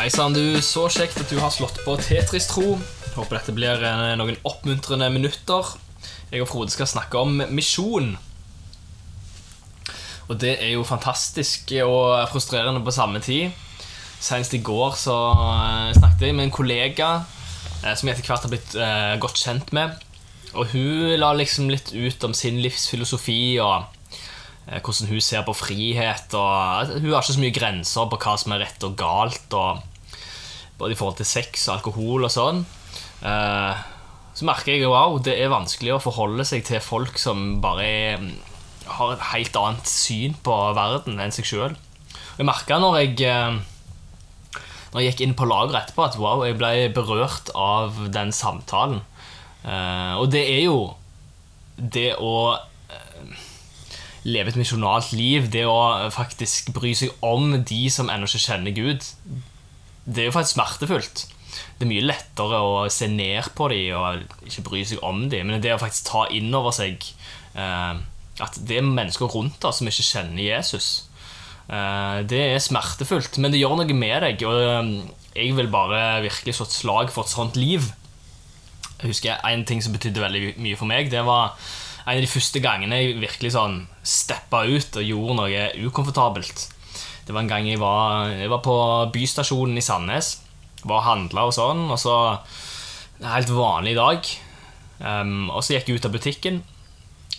Hei sann, du. Så kjekt at du har slått på Tetris-tro. Håper dette blir eh, noen oppmuntrende minutter. Jeg og Frode skal snakke om misjon. Og det er jo fantastisk og frustrerende på samme tid. Senest i går så eh, snakket jeg med en kollega eh, som jeg etter hvert har blitt godt kjent med. Og hun la liksom litt ut om sin livsfilosofi og hvordan hun ser på frihet. Og hun har ikke så mye grenser på hva som er rett og galt. Og både i forhold til sex og alkohol og sånn. Eh, så merker jeg wow, det er vanskelig å forholde seg til folk som bare er, har et helt annet syn på verden enn seg sjøl. Jeg merka når jeg eh, Når jeg gikk inn på lageret etterpå, at wow, jeg ble berørt av den samtalen. Eh, og det er jo det å leve et misjonalt liv, det å faktisk bry seg om de som ennå ikke kjenner Gud, det er jo faktisk smertefullt. Det er mye lettere å se ned på dem og ikke bry seg om dem, men det å faktisk ta inn over seg eh, at det er mennesker rundt oss som ikke kjenner Jesus, eh, det er smertefullt, men det gjør noe med deg. Og eh, jeg vil bare virkelig slå et slag for et sånt liv. Jeg husker En ting som betydde veldig mye for meg, det var en av de første gangene jeg virkelig sånn steppa ut og gjorde noe ukomfortabelt. Det var en gang jeg var, jeg var på bystasjonen i Sandnes. Var og handla og sånn. Og så helt vanlig dag. Um, og så gikk jeg ut av butikken.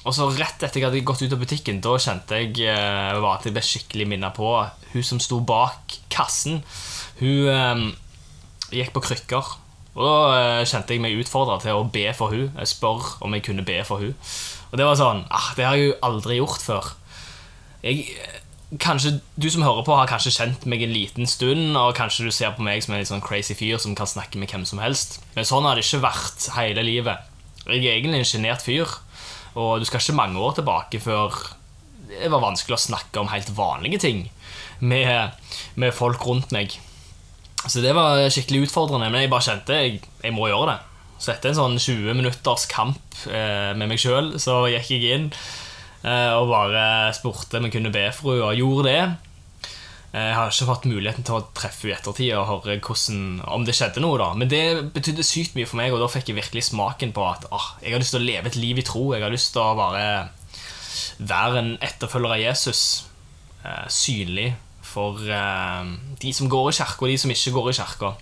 Og så rett etter jeg hadde gått ut av butikken, da kjente jeg uh, at jeg ble skikkelig minnet på hun som sto bak kassen. Hun um, gikk på krykker. Og da uh, kjente jeg meg utfordra til å be for hun Jeg spør om jeg kunne be for hun Og det var sånn ah, Det har jeg jo aldri gjort før. Jeg kanskje Du som hører på, har kanskje kjent meg en liten stund, og kanskje du ser på meg som en litt sånn crazy fyr som kan snakke med hvem som helst. Men sånn har det ikke vært hele livet. Jeg er egentlig en sjenert fyr, og du skal ikke mange år tilbake før det var vanskelig å snakke om helt vanlige ting med, med folk rundt meg. Så det var skikkelig utfordrende, men jeg bare kjente jeg, jeg må gjøre det. Så etter en sånn 20 minutters kamp eh, med meg sjøl, så gikk jeg inn og bare spurte om jeg kunne be for henne, og gjorde det. Eh, Jeg har ikke fått muligheten til å treffe henne i ettertid og høre hvordan, om det skjedde noe. da Men det betydde sykt mye for meg, og da fikk jeg virkelig smaken på at ah, jeg har lyst til å leve et liv i tro. Jeg har lyst til å bare være en etterfølger av Jesus. Eh, synlig for eh, de som går i kirka, og de som ikke går i kirka.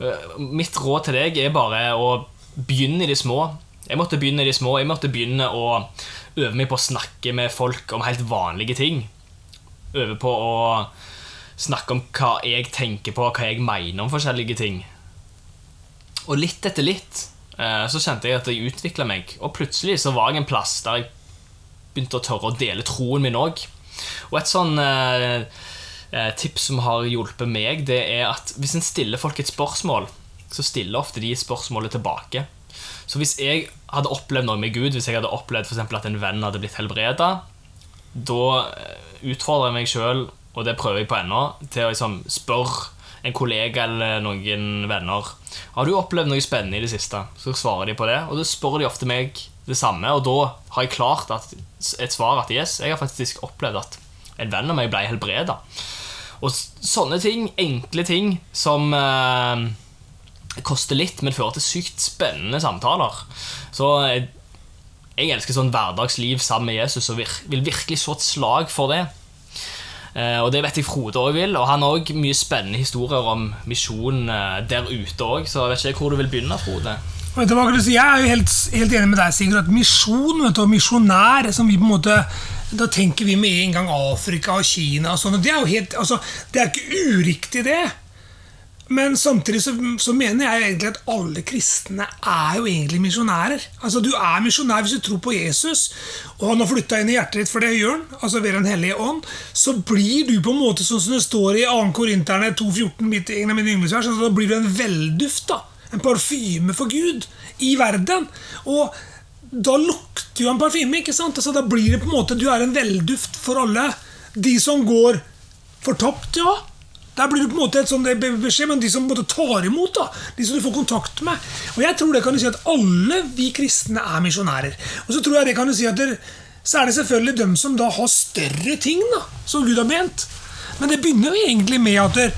Eh, mitt råd til deg er bare å begynne i de små. Jeg måtte begynne i de små. Jeg måtte begynne å øve meg på å snakke med folk om helt vanlige ting. Øve på å snakke om hva jeg tenker på, hva jeg mener om forskjellige ting. Og litt etter litt eh, så kjente jeg at jeg utvikla meg, og plutselig så var jeg en plass der jeg begynte å tørre å dele troen min òg. Og et sånn eh, eh, tips som har hjulpet meg, det er at hvis en stiller folk et spørsmål, så stiller ofte de spørsmålet tilbake. Så hvis jeg hadde opplevd noe med Gud, hvis jeg hadde opplevd for at en venn hadde blitt helbreda, da eh, utfordrer jeg meg sjøl, og det prøver jeg på ennå, til å liksom spørre en kollega eller noen venner Har du opplevd noe spennende i det siste. Så svarer de på det, og da spør de ofte meg det samme. Og da har jeg klart at, et svar at yes, jeg har faktisk opplevd at en venn av meg ble helbreda. Og sånne ting, enkle ting som eh, koster litt, men fører til sykt spennende samtaler. Så jeg, jeg elsker sånn hverdagsliv sammen med Jesus og vir vil virkelig så et slag for det. Eh, og det vet jeg Frode òg vil, og han har òg mye spennende historier om misjon eh, der ute òg, så jeg vet ikke hvor du vil begynne, Frode. Jeg er jo helt, helt enig med deg, Sigurd, at misjon og misjonær som vi på en måte, Da tenker vi med en gang Afrika og Kina og sånn. Det er jo helt, altså, det er ikke uriktig, det. Men samtidig så, så mener jeg egentlig at alle kristne er jo egentlig misjonærer. Altså Du er misjonær hvis du tror på Jesus, og han har flytta inn i hjertet ditt, for det gjør han, altså ved Den hellige ånd. Så blir du på en måte sånn som det står i 2. Korinterne 2,14, mitt- en av mine altså, da blir du en velduft. da en parfyme for Gud i verden. Og da lukter jo en parfyme. ikke sant? Altså, da blir det på en måte Du er en velduft for alle. De som går fortapt, ja. Der blir du på en måte et er beskjed, men de som på en måte tar imot, da, de som du får kontakt med. Og jeg tror det kan du si at alle vi kristne er misjonærer. Og så tror jeg det kan du si at det, så er det selvfølgelig dem som da har større ting da, som Gud har ment. Men det begynner jo egentlig med at der,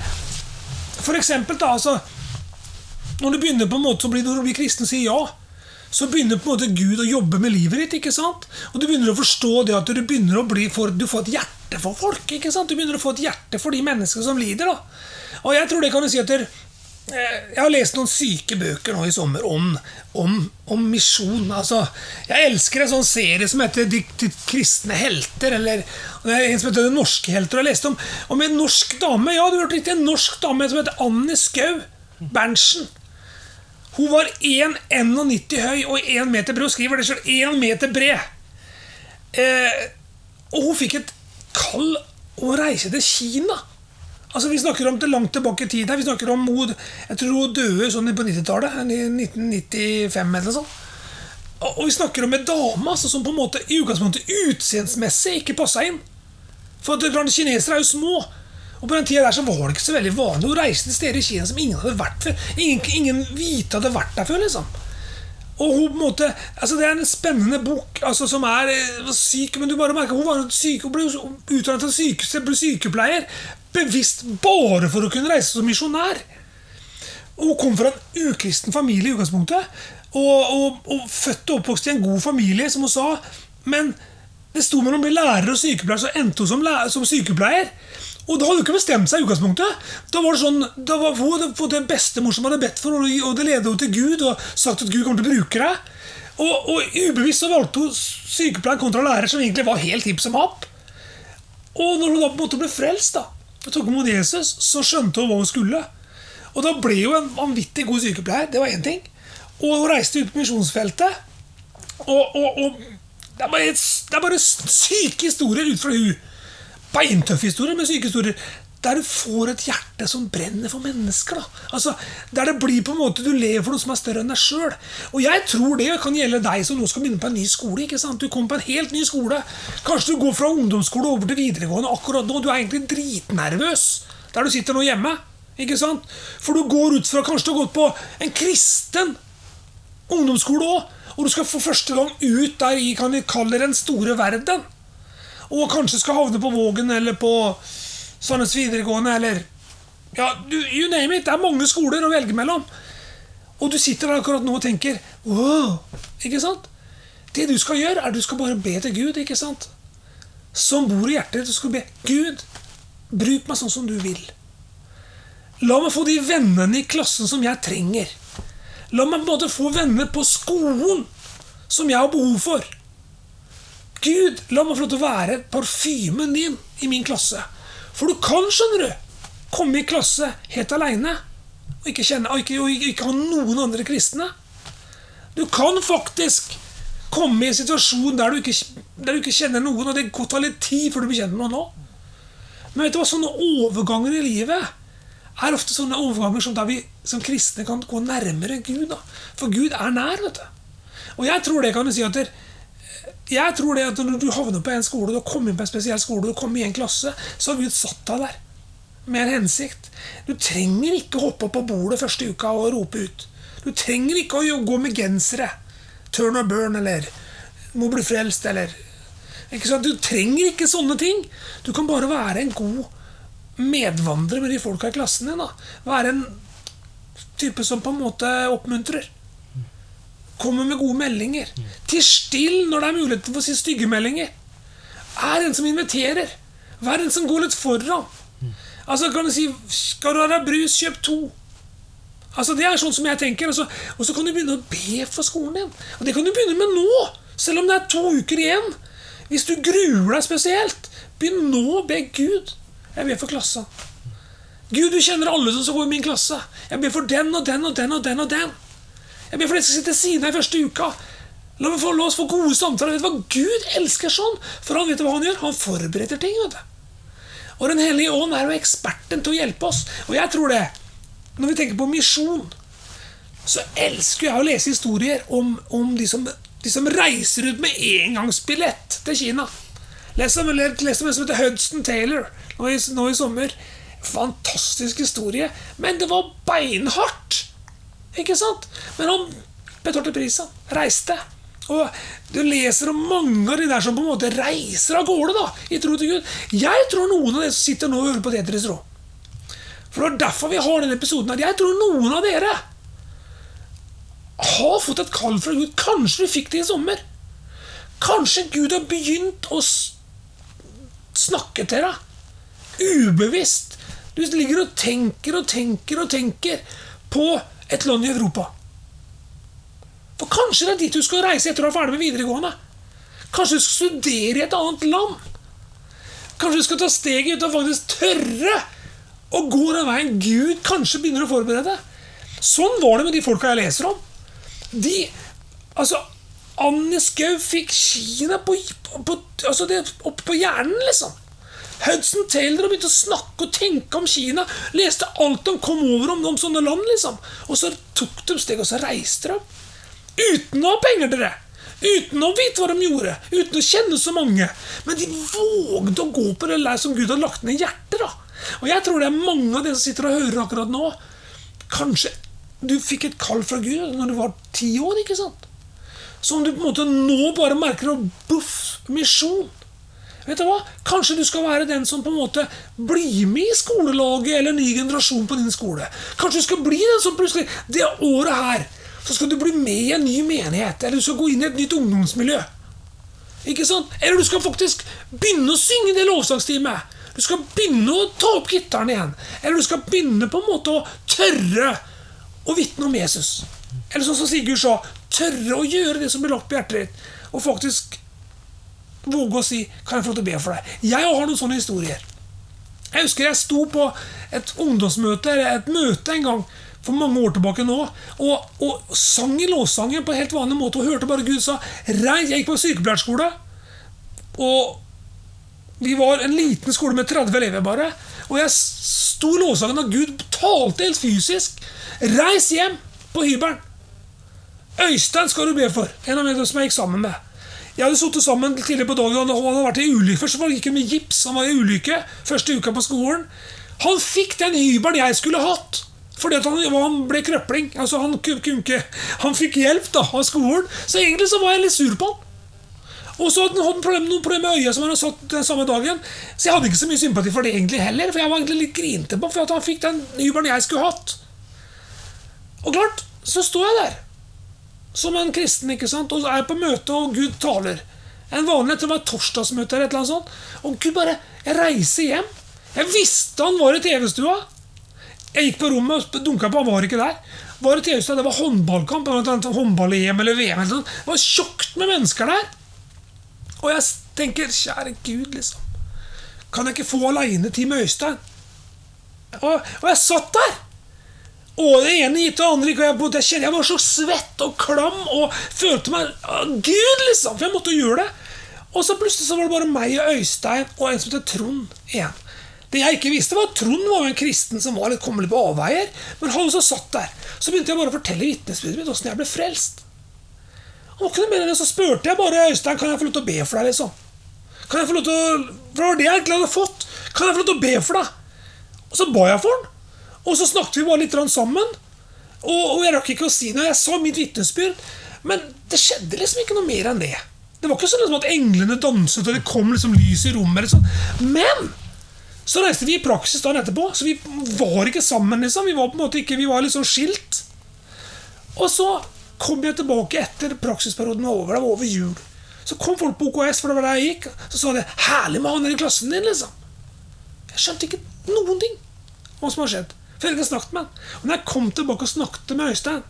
for eksempel, da, altså Når du begynner på en måte, så blir, når du blir kristen sier ja, så begynner på en måte Gud å jobbe med livet ditt. ikke sant? Og du begynner å forstå det at du begynner å bli for, du får et hjerte for folk. ikke sant? Du begynner å få et hjerte for de menneskene som lider. da. Og jeg tror det kan du si at der, eh, Jeg har lest noen syke bøker nå i sommer om, om, om misjon. altså, Jeg elsker en sånn serie som heter De, kristne helter. eller det er en som heter De norske helter. Jeg leste om, om en norsk dame ja, du hørte riktig, en norsk dame som heter Anne Skau Berntsen. Hun var 1,91 høy og 1 meter bred. Hun skriver det selv, 1 meter bred. Eh, og hun fikk et kall å reise til Kina. Altså Vi snakker om det langt tilbake i tid. her. Vi snakker om Mod, Jeg tror hun døde sånn på 90-tallet. 1995 eller sånt. Og, vi snakker om en dame altså, som på en måte i utgangspunktet utseendsmessig ikke passa inn. For klart, Kinesere er jo små. Og på den tida der så var det ikke så veldig vanlig å reise til steder i Kina som ingen hadde vært før. Ingen, ingen hvite hadde vært der før, liksom. Og hun på en måte, altså Det er en spennende bok altså som er eh, syk, men du bare merker hun var syk, hun ble utdannet til syke, ble sykepleier bevisst bare for å kunne reise som misjonær. Hun kom fra en ukristen familie i utgangspunktet. Og, og, og født og oppvokst i en god familie, som hun sa. Men det sto mellom å bli lærer og sykepleier, så endte hun som, som sykepleier. Og da hadde hun ikke bestemt seg i utgangspunktet. Da var det sånn, da var hun hadde fått en bestemor som hadde bedt for henne, og det ledet henne til Gud og sagt at Gud kommer til å bruke deg. Og, og ubevisst så valgte hun sykepleier kontra lærer, som egentlig var helt hipp som happ. Og når hun da på en måte ble frelst da, og tok imot Jesus, så skjønte hun hva hun skulle. Og da ble hun en vanvittig god sykepleier. Det var én ting. Og hun reiste ut på misjonsfeltet. Og, og, og det, er bare, det er bare syke historier ut fra hun beintøffe historier med sykehistorier. Der du får et hjerte som brenner for mennesker. da. Altså, Der det blir på en måte du lever for noe som er større enn deg sjøl. Og jeg tror det kan gjelde deg som nå skal begynne på en ny skole. ikke sant? Du kommer på en helt ny skole. Kanskje du går fra ungdomsskole over til videregående akkurat nå. Du er egentlig dritnervøs der du sitter nå hjemme. ikke sant? For du går ut fra kanskje du har gått på en kristen ungdomsskole òg. Og du skal for første gang ut der i kan vi kalle den store verden og kanskje skal havne på Vågen eller på Sandnes videregående eller ja, du, you name it. Det er mange skoler å velge mellom. Og du sitter der akkurat nå og tenker wow, ikke sant? Det du skal gjøre, er du skal bare be til Gud, ikke sant? Som bor i hjertet. Du skal be Gud, bruk meg sånn som du vil. La meg få de vennene i klassen som jeg trenger. La meg på få venner på skolen som jeg har behov for. Gud, la meg få lov til å være parfymen din i min klasse. For du kan, skjønner du, komme i klasse helt aleine og ikke, kjenne, og ikke, og ikke ha noen andre kristne. Du kan faktisk komme i en situasjon der du ikke, der du ikke kjenner noen, og det kan ta litt tid før du blir kjent med noen nå. Men vet du hva, sånne overganger i livet er ofte sånne overganger som der vi som kristne kan gå nærmere Gud. da. For Gud er nær. vet du. Og jeg tror det kan du si at der, jeg tror det at Når du havner på en skole, du har kommet inn på en spesiell skole, du kommer i en klasse, så har Gud satt deg der med en hensikt. Du trenger ikke hoppe opp på bordet første uka og rope ut. Du trenger ikke å gå med gensere. Turn or burn eller må bli frelst eller Du trenger ikke sånne ting. Du kan bare være en god medvandrer med de folka i klassen din. Da. Være en type som på en måte oppmuntrer. Kommer med gode meldinger. Til still når det er mulighet for å si stygge meldinger. Er en som inviterer. Vær en som går litt foran. Altså kan du si 'Skal du ha brus, kjøp to'. Altså Det er sånn som jeg tenker. Og så, og så kan du begynne å be for skolen din. Og det kan du begynne med nå, selv om det er to uker igjen. Hvis du gruer deg spesielt, begynn nå å be Gud. Jeg ber for klassa. Gud, du kjenner alle som går i min klasse. Jeg ber for den og den og den og den. og den. Jeg ber for deg som sitter siden av i første uka. La meg få la oss få gode samtaler. Vet du hva? Gud elsker sånn, for han vet hva han gjør. Han forbereder ting. vet du. Og Den hellige ånd er jo eksperten til å hjelpe oss. Og jeg tror det. Når vi tenker på misjon, så elsker jeg å lese historier om, om de, som, de, som, reiser ut med engangsbillett til Kina. Les om, les om en som heter Hudson Taylor nå i, nå i sommer. Fantastisk historie. Men det var beinhardt. Ikke sant? Men han betalte prisen. Reiste. Og du leser om mange av de der som på en måte reiser av gårde da, i tro til Gud. Jeg tror noen av dere som sitter nå og hører på Tetris Rå, For det er derfor vi har denne episoden her. Jeg tror noen av dere har fått et kall fra Gud. Kanskje du fikk det i sommer. Kanskje Gud har begynt å snakke til deg. Ubevisst. Du ligger og tenker og tenker og tenker på et land i Europa. For kanskje det er dit du skal reise etter å være ferdig med videregående. Kanskje du skal studere i et annet land. Kanskje du skal ta steget ut og faktisk tørre å gå den veien Gud kanskje begynner å forberede. Sånn var det med de folka jeg leser om. De Altså, Anne Skau fikk Kina på, på, altså det, opp på hjernen, liksom. Hudson Taylor begynte å snakke og tenke om Kina. Leste alt de kom over om, om sånne land, liksom. Og så tok de steg, og så reiste de. Uten å ha penger det. Uten å vite hva de gjorde. Uten å kjenne så mange. Men de vågde å gå på det der som Gud hadde lagt ned i hjertet. da. Og jeg tror det er mange av dere som sitter og hører akkurat nå. Kanskje du fikk et kall fra Gud når du var ti år. ikke sant? Som du på en måte nå bare merker å Boff! Misjon. Vet du hva? Kanskje du skal være den som på en måte blir med i skolelaget eller ny generasjon på din skole. Kanskje du skal bli den som plutselig Det året her så skal du bli med i en ny menighet, eller du skal gå inn i et nytt ungdomsmiljø. Ikke sant? Eller du skal faktisk begynne å synge det lovsangstimet. Du skal begynne å ta opp gitaren igjen. Eller du skal begynne på en måte å tørre å vitne om Jesus. Eller sånn som Sigurd sa, tørre å gjøre det som blir lagt på hjertet ditt, og faktisk våge å si 'Kan jeg få lov til å be for deg?' Jeg har noen sånne historier. Jeg husker jeg sto på et ungdomsmøte, eller et møte en gang for mange år tilbake nå, og, og sang i lovsangen på en helt vanlig måte og hørte bare Gud sa Reis, Jeg gikk på sykepleierskole, og vi var en liten skole med 30 elever bare. Og jeg sto i lovsangen, og Gud talte helt fysisk. Reis hjem på hybelen! Øystein skal du be for. En av dem som jeg gikk sammen med. Jeg hadde sittet sammen tidligere på dagen, og han hadde vært i ulykke. Først var gikk han med gips. Han var i ulykke første uka på skolen. Han fikk den hybelen jeg skulle hatt. Fordi han, han, ble krøpling. Altså han, han fikk hjelp da, av skolen. Så egentlig så var jeg litt sur på han. Og så hadde han problem, noen problemer med øyet som han hadde satt den samme dagen. Så jeg hadde ikke så mye sympati for det egentlig heller. For jeg var egentlig litt grinte på for at han fikk den hybelen jeg skulle hatt. Og klart, så står jeg der som en kristen ikke sant? og er på møte, og Gud taler. En vanlig det var torsdagsmøte eller et eller sånt. Og Gud bare Jeg reiser hjem. Jeg visste han var i TV-stua. Jeg gikk på rommet og dunka på, han var ikke der. Var i TV-stua, Det var håndballkamp, håndball-EM eller VM. Eller sånt. Det var tjukt med mennesker der. Og jeg tenker, kjære Gud, liksom. Kan jeg ikke få alenetid med Øystein? Og, og jeg satt der. Og det ene gitt det andre ikke. Og jeg, jeg, var så svett og klam og følte meg Gud, liksom! For jeg måtte gjøre det. Og så plutselig så var det bare meg og Øystein og en som heter Trond igjen. Det jeg ikke visste, var at Trond var en kristen som var litt, kom litt på avveier. Men han også satt der. Så begynte jeg bare å fortelle vitnesbyrdet mitt åssen jeg ble frelst. Og ikke mer enn det, Så spurte jeg bare Øystein kan jeg få lov til å be for deg. liksom Kan jeg få lov til å For det var det jeg egentlig hadde fått. Kan jeg få lov til å be for deg? Og så ba jeg for han. Og så snakket vi bare litt sammen. Og, og, jeg rakk ikke å si noe. Jeg sa mitt vitnesbyrd. Men det skjedde liksom ikke noe mer enn det. Det var ikke sånn liksom at englene danset og det kom liksom lys i rommet. Liksom. Men så reiste vi i praksis dagen etterpå, så vi var ikke sammen. liksom. Vi var på en måte ikke, vi var liksom skilt. Og så kom jeg tilbake etter praksisperioden var over. Det var over jul. Så kom folk på OKS, for det var der jeg gikk. Så sa de 'Herlig med han i klassen din', liksom. Jeg skjønte ikke noen ting hva som har skjedd. For jeg snakket med han. Og når jeg kom tilbake og snakket med Øystein,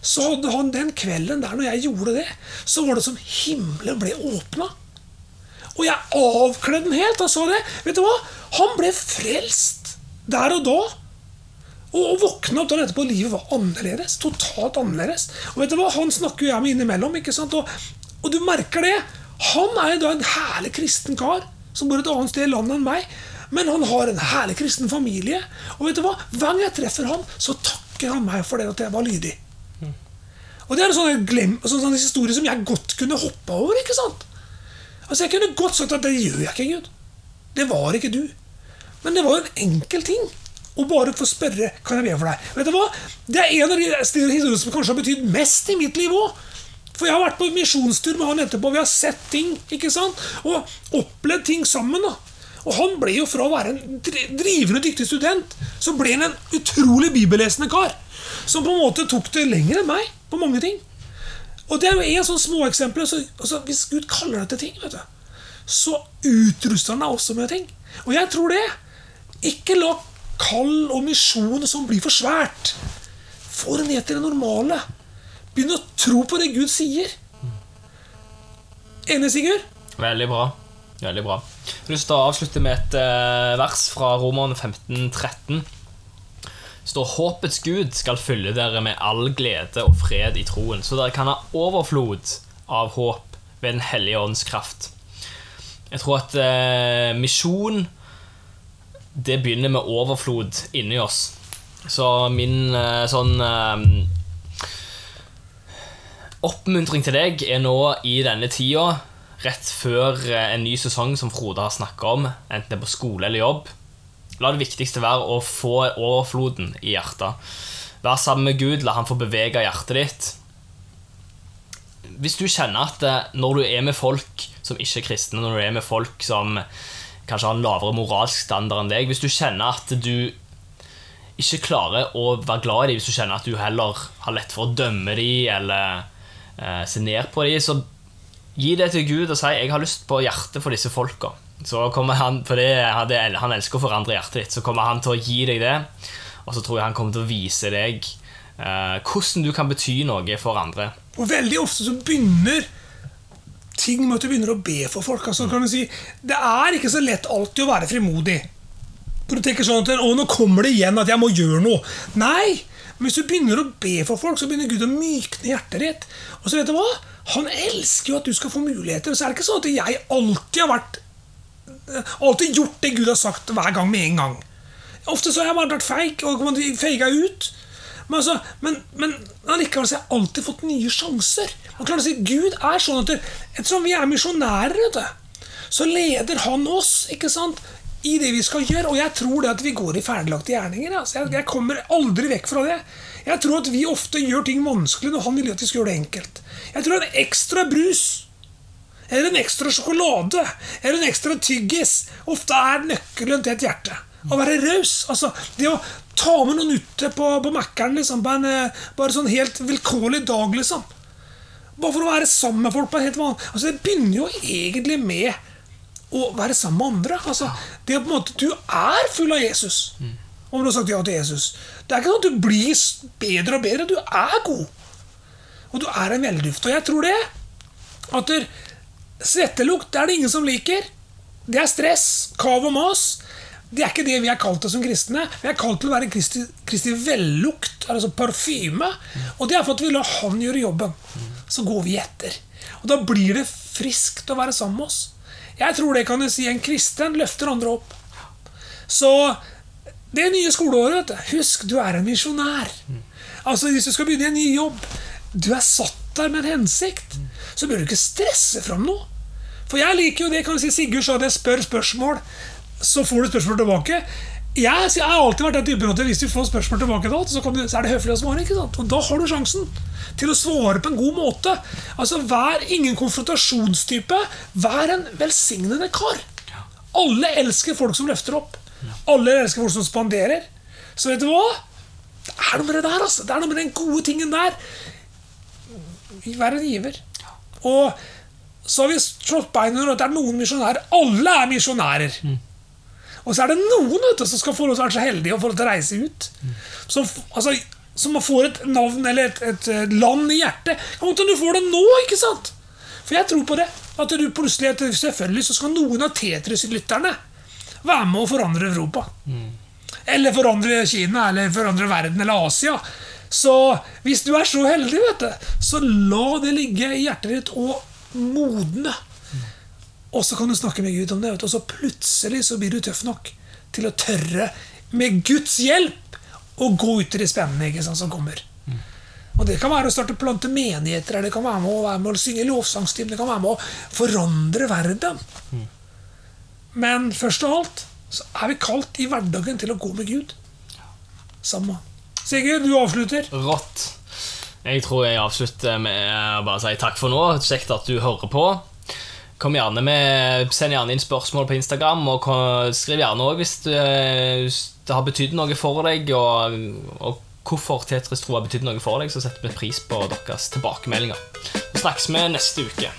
så hadde han den kvelden der når jeg gjorde det, så var det som himmelen ble åpna. Og jeg avkledde den helt. Han sa det. Vet du hva? Han ble frelst der og da. Og våkna opp dagen etterpå, livet var annerledes. Totalt annerledes. Og vet du hva? Han snakker jo jeg med innimellom. ikke sant? Og, og, du merker det. Han er jo da en herlig kristen kar som bor et annet sted i landet enn meg. Men han har en herlig kristen familie. Og vet du hva? hver gang jeg treffer han, så takker han meg for det at jeg var lydig. Og Det er en sånn, glem, sånn, sånn historie som jeg godt kunne hoppa over. ikke sant? Altså Jeg kunne godt sagt at det gjør jeg ikke, Gud. Det var ikke du. Men det var jo en enkel ting. Å bare få spørre kan jeg be for deg. Vet du hva? Det er en av de historiene som kanskje har betydd mest i mitt liv òg. For jeg har vært på misjonstur med han etterpå. Vi har sett ting ikke sant? og opplevd ting sammen. da Og han ble jo fra å være en drivende dyktig student, så ble han en utrolig bibellesende kar. Som på en måte tok det lenger enn meg på mange ting. Og det er jo en sånn småeksempel. Altså, altså, hvis Gud kaller deg til ting, vet du, så utruster han deg også med ting. Og jeg tror det. Ikke la kall og misjon som blir for svært. Få det ned til det normale. Begynn å tro på det Gud sier. Enig, Sigurd? Veldig bra. Veldig bra. Jeg har lyst til å avslutte med et eh, vers fra Romerne 1513. Det står Håpets Gud skal fylle dere med all glede og fred i troen, så dere kan ha overflod av håp ved Den hellige ånds kraft. Jeg tror at eh, misjon Det begynner med overflod inni oss. Så min eh, sånn eh, Oppmuntring til deg er nå i denne tida, rett før eh, en ny sesong som Frode har snakka om, enten det er på skole eller jobb. La det viktigste være å få overfloden i hjertet. Vær sammen med Gud, la han få bevege hjertet ditt. Hvis du kjenner at eh, når du er med folk som ikke er kristne, når du er med folk som kanskje har en lavere moralsk standard enn deg, hvis du kjenner at du ikke klarer å være glad i dem, hvis du kjenner at du heller har lett for å dømme dem eller eh, se ned på dem, så gi det til Gud og si 'jeg har lyst på hjertet for disse folka'. Så kommer han, for det, han elsker å forandre hjertet ditt, så kommer han til å gi deg det. Og så tror jeg han kommer til å vise deg eh, hvordan du kan bety noe for andre. Og veldig ofte så begynner ting med at du begynner å be for folk. Altså, kan si, det er ikke så lett alltid å være frimodig. For du tenker sånn at å, nå kommer det igjen at jeg må gjøre noe. Nei! Men hvis du begynner å be for folk, så begynner Gud å mykne hjertet ditt. Og så vet du hva? Han elsker jo at du skal få muligheter. Så er det ikke sånn at jeg alltid har vært Alltid gjort det Gud har sagt hver gang med en gang. Ofte så har jeg bare vært feig og feiga ut. Men, altså, men, men allikevel har jeg alltid fått nye sjanser. Man klarer å si Gud er sånn at Ettersom vi er misjonærer, så leder han oss ikke sant, i det vi skal gjøre. Og jeg tror det at vi går i ferdiglagte gjerninger. Altså. Jeg, jeg kommer aldri vekk fra det. Jeg tror at vi ofte gjør ting vanskelig når han vil at vi skal gjøre det enkelt. Jeg tror en ekstra brus eller en ekstra sjokolade eller en ekstra tyggis ofte er nøkkelen til et hjerte. Å være raus. Altså, det å ta med noen ute på, på Mækkern liksom, på en eh, bare sånn helt vilkårlig dag, liksom. Bare for å være sammen med folk på en helt vanlig altså, Det begynner jo egentlig med å være sammen med andre. Altså, det er på en måte Du er full av Jesus. Om du har sagt ja til Jesus. Det er ikke sånn at du blir bedre og bedre. Du er god. Og du er en velduft. Og jeg tror det at der, svettelukt det er det ingen som liker. Det er stress, kav og mas. Det er ikke det vi er kalt til som kristne. Vi er kalt til å være Kristi, Kristi vellukt, altså parfyme. Og det er for at vi lar Han gjøre jobben. Så går vi etter. Og da blir det friskt å være sammen med oss. Jeg tror det kan du si en kristen løfter andre opp. Så det nye skoleåret. Husk, du er en misjonær. Altså, Hvis du skal begynne i en ny jobb, du er satt der med en hensikt, så bør du ikke stresse fram noe. For jeg liker jo det, kan du si, Sigurd sa det, spør spørsmål, så får du spørsmål tilbake. Jeg, jeg har alltid vært den typen at hvis du får spørsmål tilbake, da, så, du, så er det høflig å svare. ikke sant? Og da har du sjansen til å svare på en god måte. Altså, Vær ingen konfrontasjonstype. Vær en velsignende kar. Alle elsker folk som løfter opp. Alle elsker folk som spanderer. Så vet du hva? Det er noe med det der, altså. Det er noe med den gode tingen der. Vær en giver. Og så har vi slått beina under at det er noen misjonærer. Alle er misjonærer. Og så er det noen vet du, som skal få lov til å være så heldige å få lov til å reise ut. Som, altså, som får et navn eller et, et land i hjertet. Kan du får det nå, ikke sant? For jeg tror på det. At du plutselig, Selvfølgelig så skal noen av Tetris-lytterne være med å forandre Europa. Eller forandre Kina, eller forandre verden, eller Asia. Så hvis du er så heldig, vet du, så la det ligge i hjertet ditt og modne. Og så kan du snakke med Gud om det, og så plutselig så blir du tøff nok til å tørre, med Guds hjelp, å gå ut i det spennende sant, som kommer. Og Det kan være å starte plante menigheter, det kan være med å, være med å synge lovsangsteam, det kan være med å forandre verden. Men først av alt så er vi kalt i hverdagen til å gå med Gud. Samme. Sigurd, du avslutter. Rått. Jeg tror jeg avslutter med å bare si takk for nå. Kjekt at du hører på. Kom gjerne med, Send gjerne inn spørsmål på Instagram, og kom, skriv gjerne òg hvis det, det har betydd noe for deg, og, og hvorfor Tetris Tro har betydd noe for deg, så setter vi pris på deres tilbakemeldinger. Så snakkes vi neste uke.